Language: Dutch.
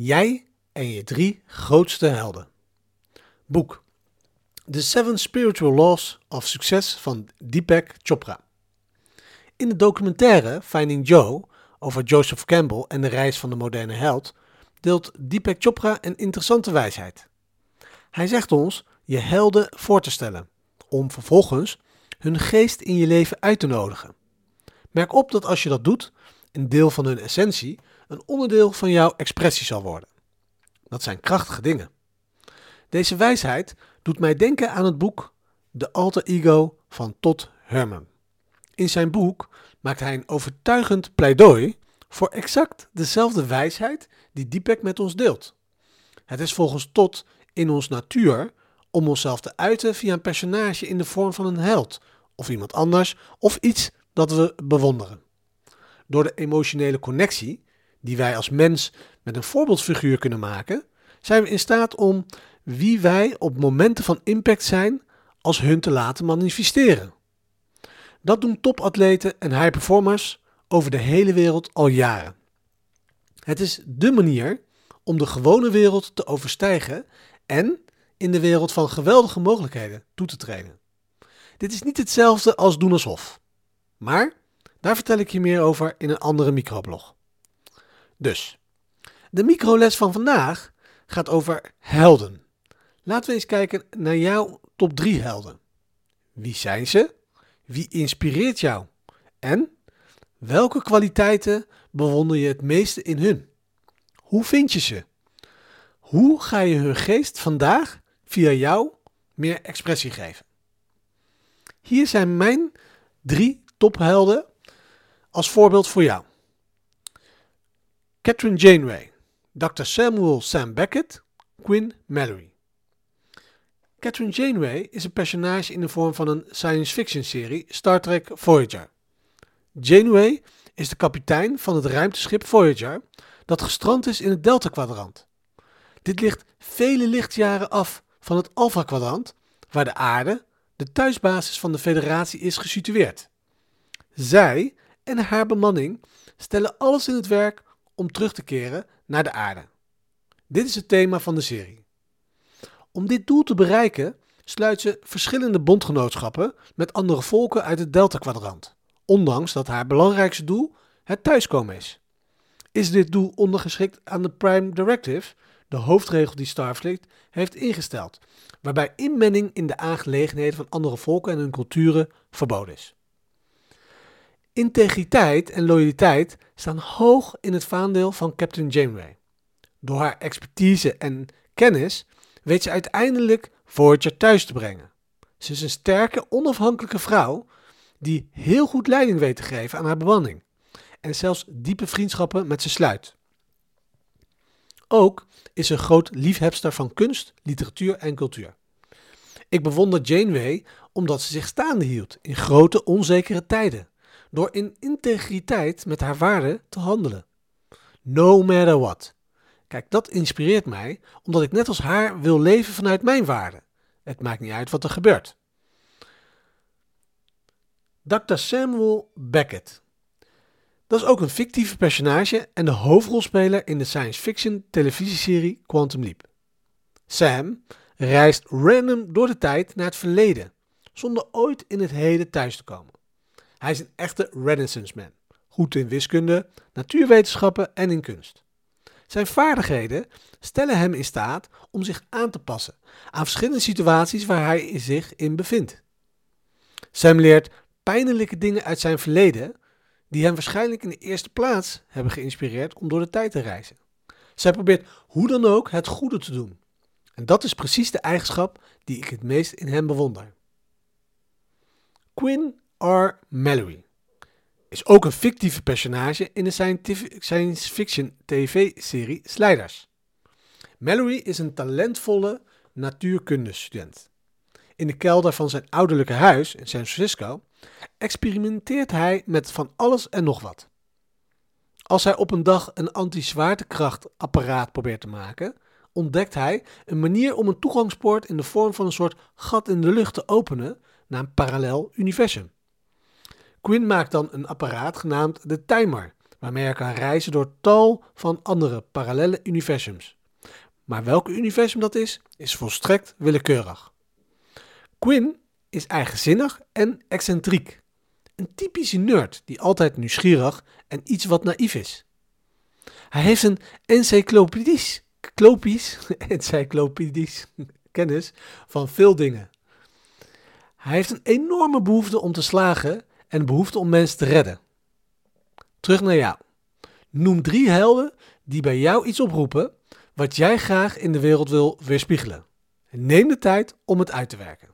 Jij en je drie grootste helden. Boek The Seven Spiritual Laws of Success van Deepak Chopra. In de documentaire Finding Joe over Joseph Campbell en de reis van de moderne held deelt Deepak Chopra een interessante wijsheid. Hij zegt ons je helden voor te stellen, om vervolgens hun geest in je leven uit te nodigen. Merk op dat als je dat doet, een deel van hun essentie een onderdeel van jouw expressie zal worden. Dat zijn krachtige dingen. Deze wijsheid doet mij denken aan het boek The Alter Ego van Todd Herman. In zijn boek maakt hij een overtuigend pleidooi voor exact dezelfde wijsheid die Deepak met ons deelt. Het is volgens Todd in ons natuur om onszelf te uiten via een personage in de vorm van een held of iemand anders of iets dat we bewonderen. Door de emotionele connectie die wij als mens met een voorbeeldfiguur kunnen maken, zijn we in staat om wie wij op momenten van impact zijn als hun te laten manifesteren. Dat doen topatleten en high performers over de hele wereld al jaren. Het is dé manier om de gewone wereld te overstijgen en in de wereld van geweldige mogelijkheden toe te treden. Dit is niet hetzelfde als doen alsof. Maar daar vertel ik je meer over in een andere microblog. Dus, de microles van vandaag gaat over helden. Laten we eens kijken naar jouw top 3 helden. Wie zijn ze? Wie inspireert jou? En welke kwaliteiten bewonder je het meeste in hun? Hoe vind je ze? Hoe ga je hun geest vandaag via jou meer expressie geven? Hier zijn mijn drie tophelden als voorbeeld voor jou. Catherine Janeway, Dr. Samuel Sam Beckett, Quinn Mallory. Catherine Janeway is een personage in de vorm van een science fiction serie Star Trek Voyager. Janeway is de kapitein van het ruimteschip Voyager dat gestrand is in het Delta-kwadrant. Dit ligt vele lichtjaren af van het Alpha-kwadrant, waar de aarde, de thuisbasis van de federatie, is gesitueerd. Zij en haar bemanning stellen alles in het werk om terug te keren naar de aarde. Dit is het thema van de serie. Om dit doel te bereiken sluit ze verschillende bondgenootschappen met andere volken uit het Delta-kwadrant, ondanks dat haar belangrijkste doel het thuiskomen is. Is dit doel ondergeschikt aan de Prime Directive, de hoofdregel die Starfleet heeft ingesteld, waarbij inmenging in de aangelegenheden van andere volken en hun culturen verboden is. Integriteit en loyaliteit staan hoog in het vaandeel van Captain Janeway. Door haar expertise en kennis weet ze uiteindelijk Voyager thuis te brengen. Ze is een sterke, onafhankelijke vrouw die heel goed leiding weet te geven aan haar bemanning en zelfs diepe vriendschappen met ze sluit. Ook is ze een groot liefhebster van kunst, literatuur en cultuur. Ik bewonder Janeway omdat ze zich staande hield in grote onzekere tijden door in integriteit met haar waarden te handelen. No matter what. Kijk, dat inspireert mij, omdat ik net als haar wil leven vanuit mijn waarden. Het maakt niet uit wat er gebeurt. Dr. Samuel Beckett. Dat is ook een fictieve personage en de hoofdrolspeler in de science fiction televisieserie Quantum Leap. Sam reist random door de tijd naar het verleden, zonder ooit in het heden thuis te komen. Hij is een echte Renaissance man, goed in wiskunde, natuurwetenschappen en in kunst. Zijn vaardigheden stellen hem in staat om zich aan te passen aan verschillende situaties waar hij zich in bevindt. Sam leert pijnlijke dingen uit zijn verleden, die hem waarschijnlijk in de eerste plaats hebben geïnspireerd om door de tijd te reizen. Zij probeert hoe dan ook het goede te doen. En dat is precies de eigenschap die ik het meest in hem bewonder. Quinn R. Mallory is ook een fictieve personage in de science fiction tv-serie Sliders. Mallory is een talentvolle natuurkundestudent. In de kelder van zijn ouderlijke huis in San Francisco experimenteert hij met van alles en nog wat. Als hij op een dag een anti-zwaartekrachtapparaat probeert te maken, ontdekt hij een manier om een toegangspoort in de vorm van een soort gat in de lucht te openen naar een parallel universum. Quinn maakt dan een apparaat genaamd de Timer waarmee hij kan reizen door tal van andere parallele universums. Maar welk universum dat is, is volstrekt willekeurig. Quinn is eigenzinnig en excentriek. Een typische nerd die altijd nieuwsgierig en iets wat naïef is. Hij heeft een encyclopedisch, klopisch, encyclopedisch kennis van veel dingen. Hij heeft een enorme behoefte om te slagen en een behoefte om mensen te redden. Terug naar jou. Noem drie helden die bij jou iets oproepen wat jij graag in de wereld wil weerspiegelen. neem de tijd om het uit te werken.